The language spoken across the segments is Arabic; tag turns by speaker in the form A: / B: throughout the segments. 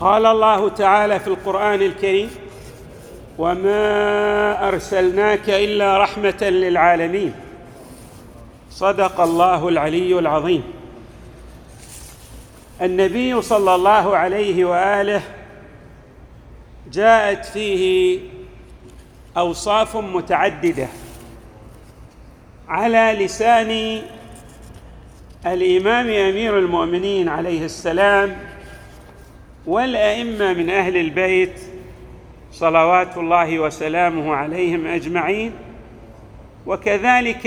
A: قال الله تعالى في القرآن الكريم وما أرسلناك إلا رحمة للعالمين. صدق الله العلي العظيم. النبي صلى الله عليه وآله جاءت فيه أوصاف متعددة على لسان الإمام أمير المؤمنين عليه السلام والأئمة من أهل البيت صلوات الله وسلامه عليهم أجمعين وكذلك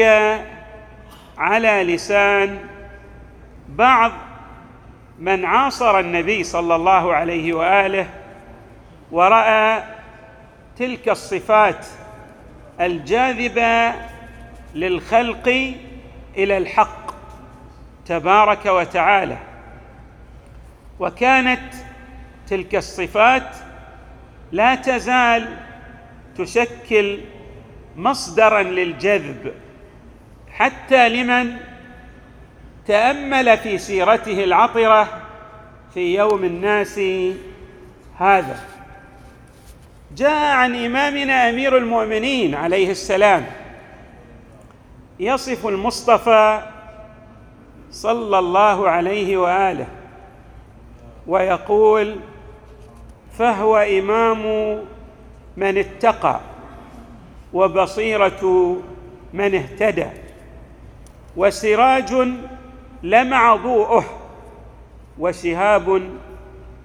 A: على لسان بعض من عاصر النبي صلى الله عليه وآله ورأى تلك الصفات الجاذبة للخلق إلى الحق تبارك وتعالى. وكانت تلك الصفات لا تزال تشكل مصدرا للجذب حتى لمن تأمل في سيرته العطرة في يوم الناس هذا. جاء عن إمامنا أمير المؤمنين عليه السلام يصف المصطفى صلى الله عليه وآله ويقول فهو إمام من اتقى وبصيرة من اهتدى وسراج لمع ضوءه وشهاب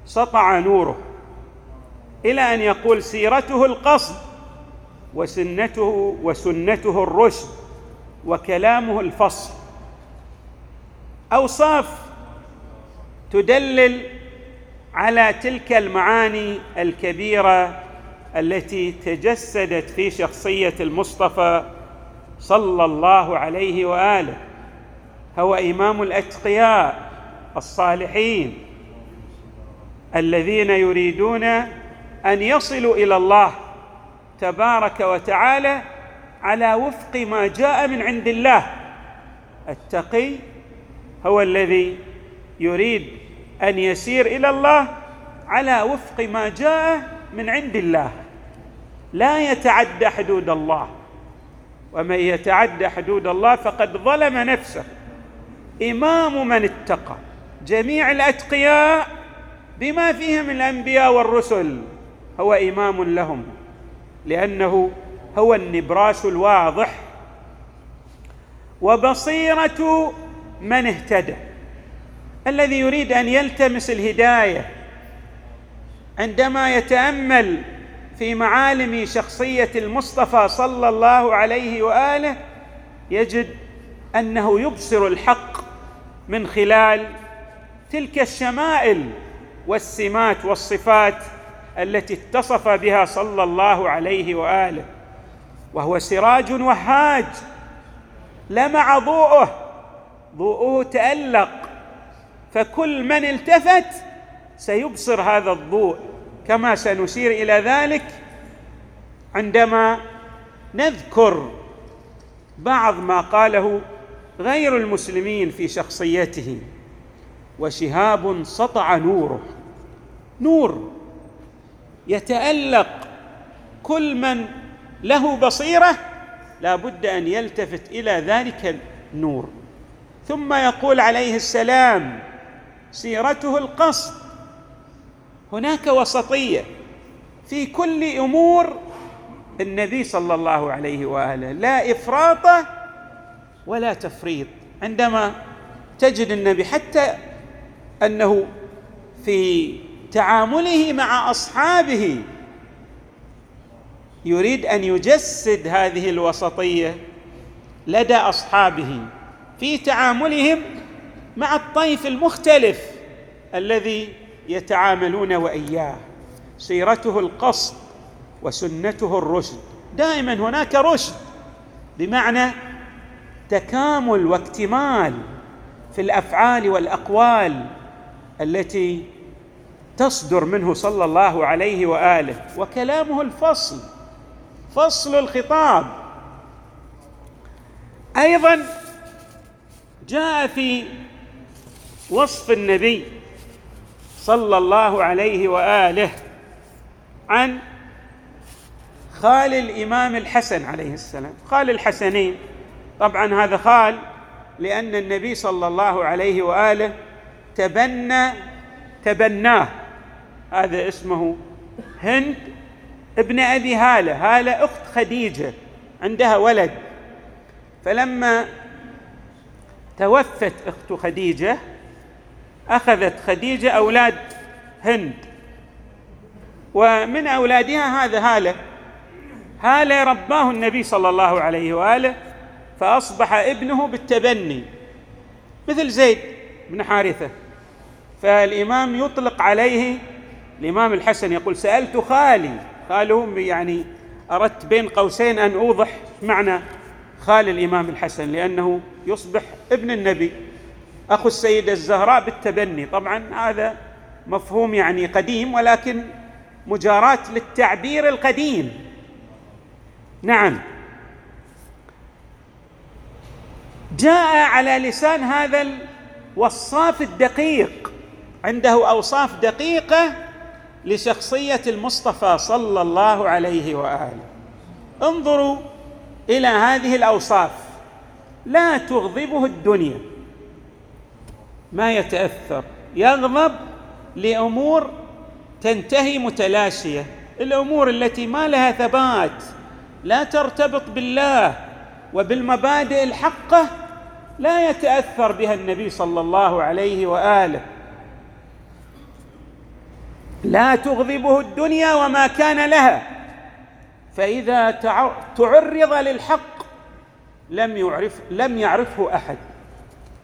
A: سطع نوره إلى أن يقول سيرته القصد وسنته وسنته الرشد وكلامه الفصل. أوصاف تدلل على تلك المعاني الكبيرة التي تجسدت في شخصية المصطفى صلى الله عليه وآله. هو إمام الأتقياء الصالحين الذين يريدون أن يصلوا إلى الله تبارك وتعالى على وفق ما جاء من عند الله. التقي هو الذي يريد أن يسير إلى الله على وفق ما جاء من عند الله. لا يتعدى حدود الله. ومن يتعدى حدود الله فقد ظلم نفسه. إمام من اتقى. جميع الأتقياء بما فيهم الأنبياء والرسل هو إمام لهم. لأنه هو النبراس الواضح. وبصيرة من اهتدى. الذي يريد أن يلتمس الهداية عندما يتأمل في معالم شخصية المصطفى صلى الله عليه وآله يجد أنه يبصر الحق من خلال تلك الشمائل والسمات والصفات التي اتصف بها صلى الله عليه وآله. وهو سراج وهاج لمع ضوءه ضوءه تألق. فكل من التفت سيبصر هذا الضوء كما سنشير إلى ذلك عندما نذكر بعض ما قاله غير المسلمين في شخصيته وشهاب سطع نوره. نور يتألق كل من له بصيرة لا بد أن يلتفت إلى ذلك النور. ثم يقول عليه السلام سيرته القصد. هناك وسطية في كل أمور النبي صلى الله عليه وآله لا إفراط ولا تفريط. عندما تجد النبي حتى أنه في تعامله مع أصحابه يريد أن يجسد هذه الوسطية لدى أصحابه في تعاملهم مع الطيف المختلف الذي يتعاملون وإياه سيرته القصد وسنته الرشد. دائما هناك رشد بمعنى تكامل واكتمال في الأفعال والأقوال التي تصدر منه صلى الله عليه وآله. وكلامه الفصل فصل الخطاب. أيضا جاء في وصف النبي صلى الله عليه وآله عن خال الإمام الحسن عليه السلام. خال الحسنين. طبعا هذا خال لأن النبي صلى الله عليه وآله تبنى تبناه. هذا اسمه هند ابن أبي هالة. هالة أخت خديجة عندها ولد. فلما توفت أخت خديجة أخذت خديجة أولاد هند. ومن أولادها هذا هالة. هالة رباه النبي صلى الله عليه وآله فأصبح ابنه بالتبني. مثل زيد بن حارثة. فالإمام يطلق عليه الإمام الحسن يقول سألت خالي. خاله يعني أردت بين قوسين أن أوضح معنى خال الإمام الحسن لأنه يصبح ابن النبي. أخو السيده الزهراء بالتبني. طبعا هذا مفهوم يعني قديم ولكن مجاراه للتعبير القديم. نعم. جاء على لسان هذا الوصاف الدقيق. عنده أوصاف دقيقة لشخصية المصطفى صلى الله عليه وآله. انظروا إلى هذه الأوصاف. لا تغضبه الدنيا. ما يتأثر يغضب لأمور تنتهي متلاشية. الأمور التي ما لها ثبات لا ترتبط بالله وبالمبادئ الحقة لا يتأثر بها النبي صلى الله عليه وآله. لا تغضبه الدنيا وما كان لها. فإذا تعرض للحق لم يعرف لم يعرفه أحد.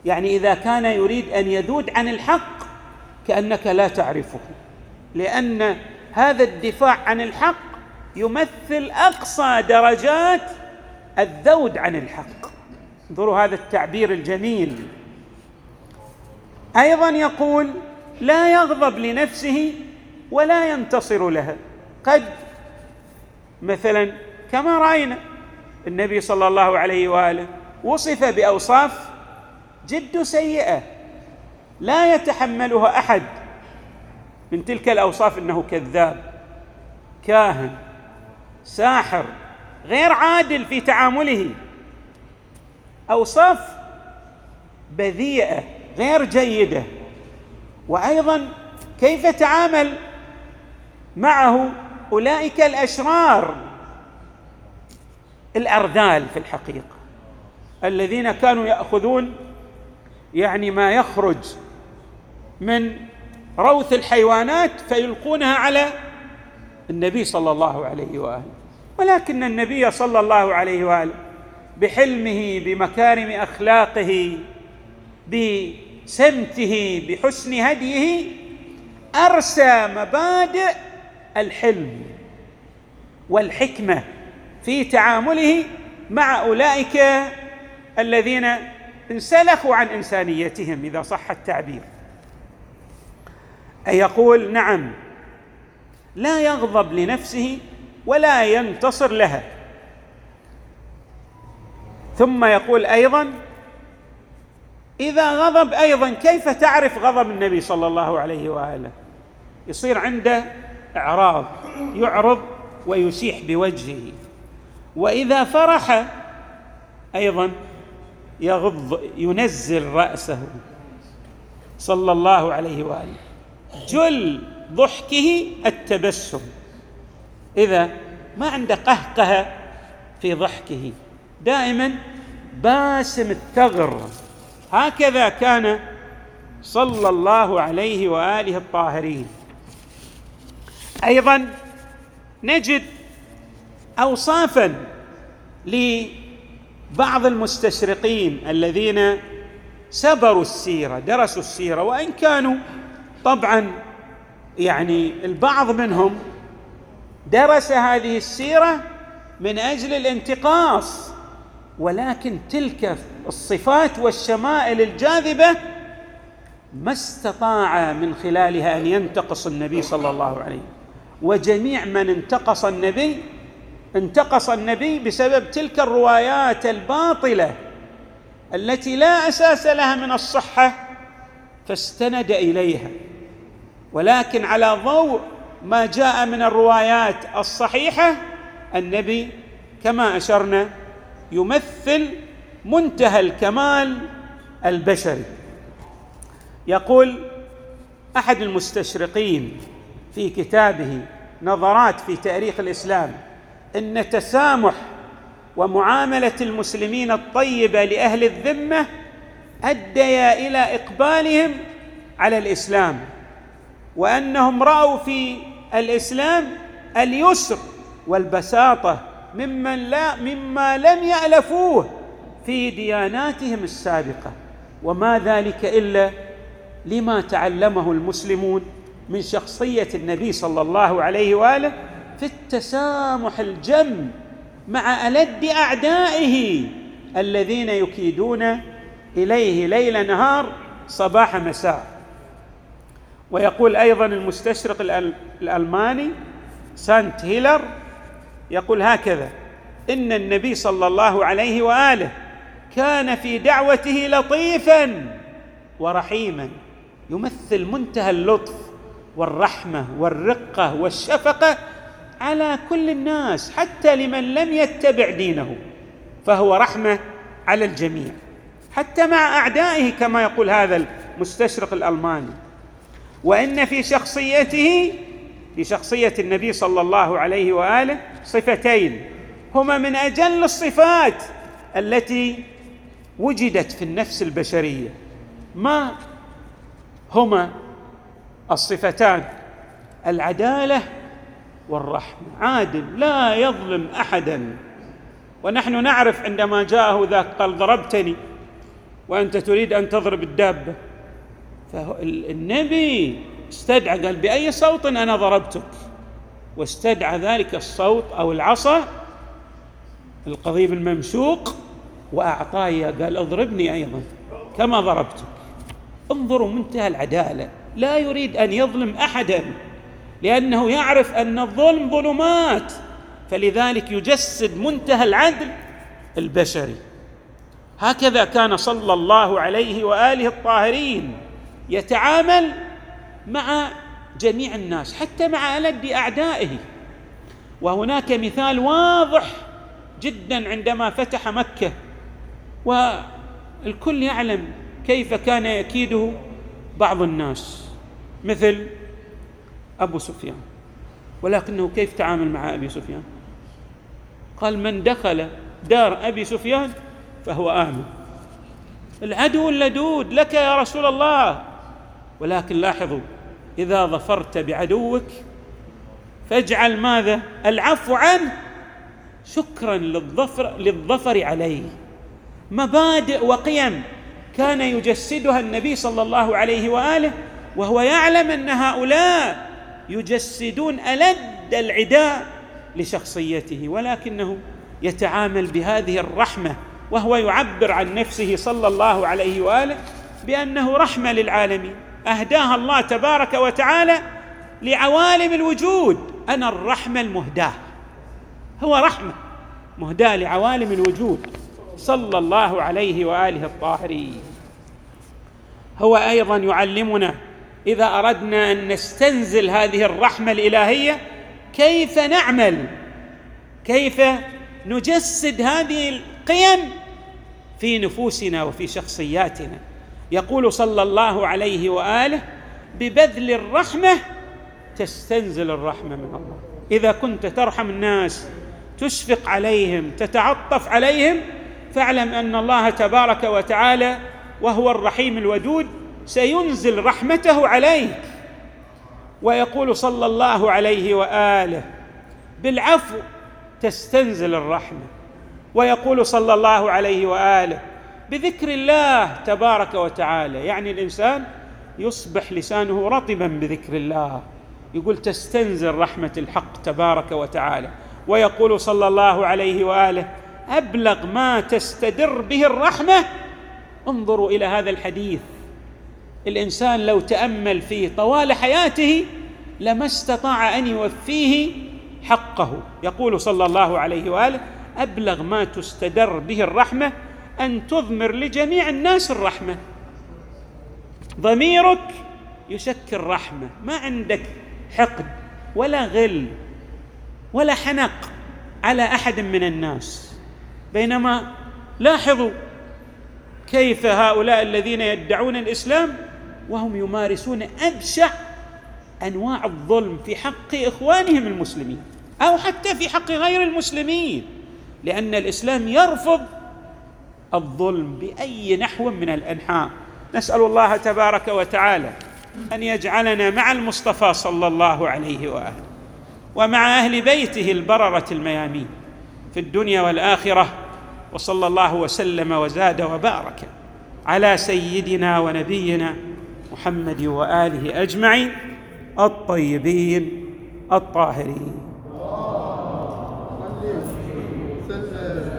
A: يعني إذا كان يريد أن يذود عن الحق كأنك لا تعرفه لأن هذا الدفاع عن الحق يمثل أقصى درجات الذود عن الحق. انظروا هذا التعبير الجميل. أيضا يقول لا يغضب لنفسه ولا ينتصر لها قد مثلا كما رأينا النبي صلى الله عليه وآله وصف بأوصاف جد سيئة. لا يتحملها أحد. من تلك الأوصاف إنه كذاب كاهن ساحر غير عادل في تعامله. أوصاف بذيئة غير جيدة. وأيضا كيف تعامل معه أولئك الأشرار؟ الاردال في الحقيقة الذين كانوا يأخذون يعني ما يخرج من روث الحيوانات فيلقونها على النبي صلى الله عليه وآله. ولكن النبي صلى الله عليه وآله بحلمه بمكارم أخلاقه بسمته بحسن هديه أرسى مبادئ الحلم والحكمة في تعامله مع أولئك الذين انسلخوا عن إنسانيتهم إذا صح التعبير. اي يقول نعم لا يغضب لنفسه ولا ينتصر لها. ثم يقول أيضا إذا غضب أيضا كيف تعرف غضب النبي صلى الله عليه وآله؟ يصير عنده إعراض يعرض ويسيح بوجهه. وإذا فرح أيضا يغض ينزل رأسه. صلى الله عليه وآله. جل ضحكه التبسم. إذا ما عنده قهقه في ضحكه. دائما باسم الثغر. هكذا كان صلى الله عليه وآله الطاهرين. أيضا نجد اوصافا لبعض المستشرقين الذين سبروا السيرة درسوا السيرة وإن كانوا طبعا يعني البعض منهم درس هذه السيرة من أجل الانتقاص ولكن تلك الصفات والشمائل الجاذبة ما استطاع من خلالها أن ينتقص النبي صلى الله عليه وسلم. وجميع من انتقص النبي انتقص النبي بسبب تلك الروايات الباطلة التي لا أساس لها من الصحة فاستند إليها. ولكن على ضوء ما جاء من الروايات الصحيحة النبي كما أشرنا يمثل منتهى الكمال البشري. يقول أحد المستشرقين في كتابه نظرات في تاريخ الإسلام إن تسامح ومعاملة المسلمين الطيبة لأهل الذمة اديا إلى إقبالهم على الإسلام وأنهم رأوا في الإسلام اليسر والبساطة ممن لا مما لم يألفوه في دياناتهم السابقة. وما ذلك إلا لما تعلمه المسلمون من شخصية النبي صلى الله عليه وآله في التسامح الجم مع ألد أعدائه الذين يكيدون إليه ليل نهار صباح مساء. ويقول أيضا المستشرق الألماني سانت هيلر يقول هكذا إن النبي صلى الله عليه وآله كان في دعوته لطيفا ورحيما يمثل منتهى اللطف والرحمة والرقة والشفقة على كل الناس حتى لمن لم يتبع دينه فهو رحمة على الجميع. حتى مع أعدائه كما يقول هذا المستشرق الألماني. وإن في شخصيته في شخصية النبي صلى الله عليه وآله صفتين. هما من أجل الصفات التي وجدت في النفس البشرية. ما هما الصفتان؟ العدالة والرحمه عادل لا يظلم أحدا. ونحن نعرف عندما جاءه ذاك قال ضربتني وأنت تريد أن تضرب الدابة. فالنبي استدعى قال بأي صوت أنا ضربتك؟ واستدعى ذلك الصوت أو العصا القضيب الممشوق وأعطاه قال اضربني أيضا كما ضربتك. انظروا منتهى العدالة. لا يريد أن يظلم أحدا. لأنه يعرف أن الظلم ظلمات فلذلك يجسد منتهى العدل البشري. هكذا كان صلى الله عليه وآله الطاهرين يتعامل مع جميع الناس حتى مع ألد أعدائه. وهناك مثال واضح جدا عندما فتح مكة. والكل يعلم كيف كان يكيده بعض الناس مثل أبو سفيان. ولكنه كيف تعامل مع أبي سفيان؟ قال من دخل دار أبي سفيان فهو امن العدو اللدود لك يا رسول الله. ولكن لاحظوا إذا ظفرت بعدوك فاجعل ماذا؟ العفو عنه. شكرا للظفر للظفر عليه. مبادئ وقيم كان يجسدها النبي صلى الله عليه وآله وهو يعلم أن هؤلاء يجسدون ألد العداء لشخصيته ولكنه يتعامل بهذه الرحمة وهو يعبر عن نفسه صلى الله عليه وآله بأنه رحمة للعالمين. اهداها الله تبارك وتعالى لعوالم الوجود. أنا الرحمة المهداة. هو رحمة مهداة لعوالم الوجود. صلى الله عليه وآله الطاهرين. هو أيضا يعلمنا إذا أردنا أن نستنزل هذه الرحمة الإلهية كيف نعمل؟ كيف نجسد هذه القيم في نفوسنا وفي شخصياتنا؟ يقول صلى الله عليه وآله ببذل الرحمة تستنزل الرحمة من الله. إذا كنت ترحم الناس تشفق عليهم تتعطف عليهم فاعلم أن الله تبارك وتعالى وهو الرحيم الودود سينزل رحمته عليك. ويقول صلى الله عليه وآله بالعفو تستنزل الرحمة. ويقول صلى الله عليه وآله بذكر الله تبارك وتعالى. يعني الإنسان يصبح لسانه رطبا بذكر الله. يقول تستنزل رحمة الحق تبارك وتعالى. ويقول صلى الله عليه وآله أبلغ ما تستدر به الرحمة. انظروا إلى هذا الحديث. الإنسان لو تأمل فيه طوال حياته لما استطاع أن يوفيه حقه. يقول صلى الله عليه وآله أبلغ ما تستدر به الرحمة أن تضمر لجميع الناس الرحمة. ضميرك يشكل رحمه ما عندك حقد ولا غل ولا حنق على أحد من الناس. بينما لاحظوا كيف هؤلاء الذين يدعون الإسلام وهم يمارسون أبشع أنواع الظلم في حق إخوانهم المسلمين أو حتى في حق غير المسلمين لأن الإسلام يرفض الظلم بأي نحو من الأنحاء. نسأل الله تبارك وتعالى أن يجعلنا مع المصطفى صلى الله عليه وآله ومع أهل بيته البررة الميامين في الدنيا والآخرة وصلى الله وسلم وزاد وبارك على سيدنا ونبينا محمد وآله أجمعين الطيبين الطاهرين.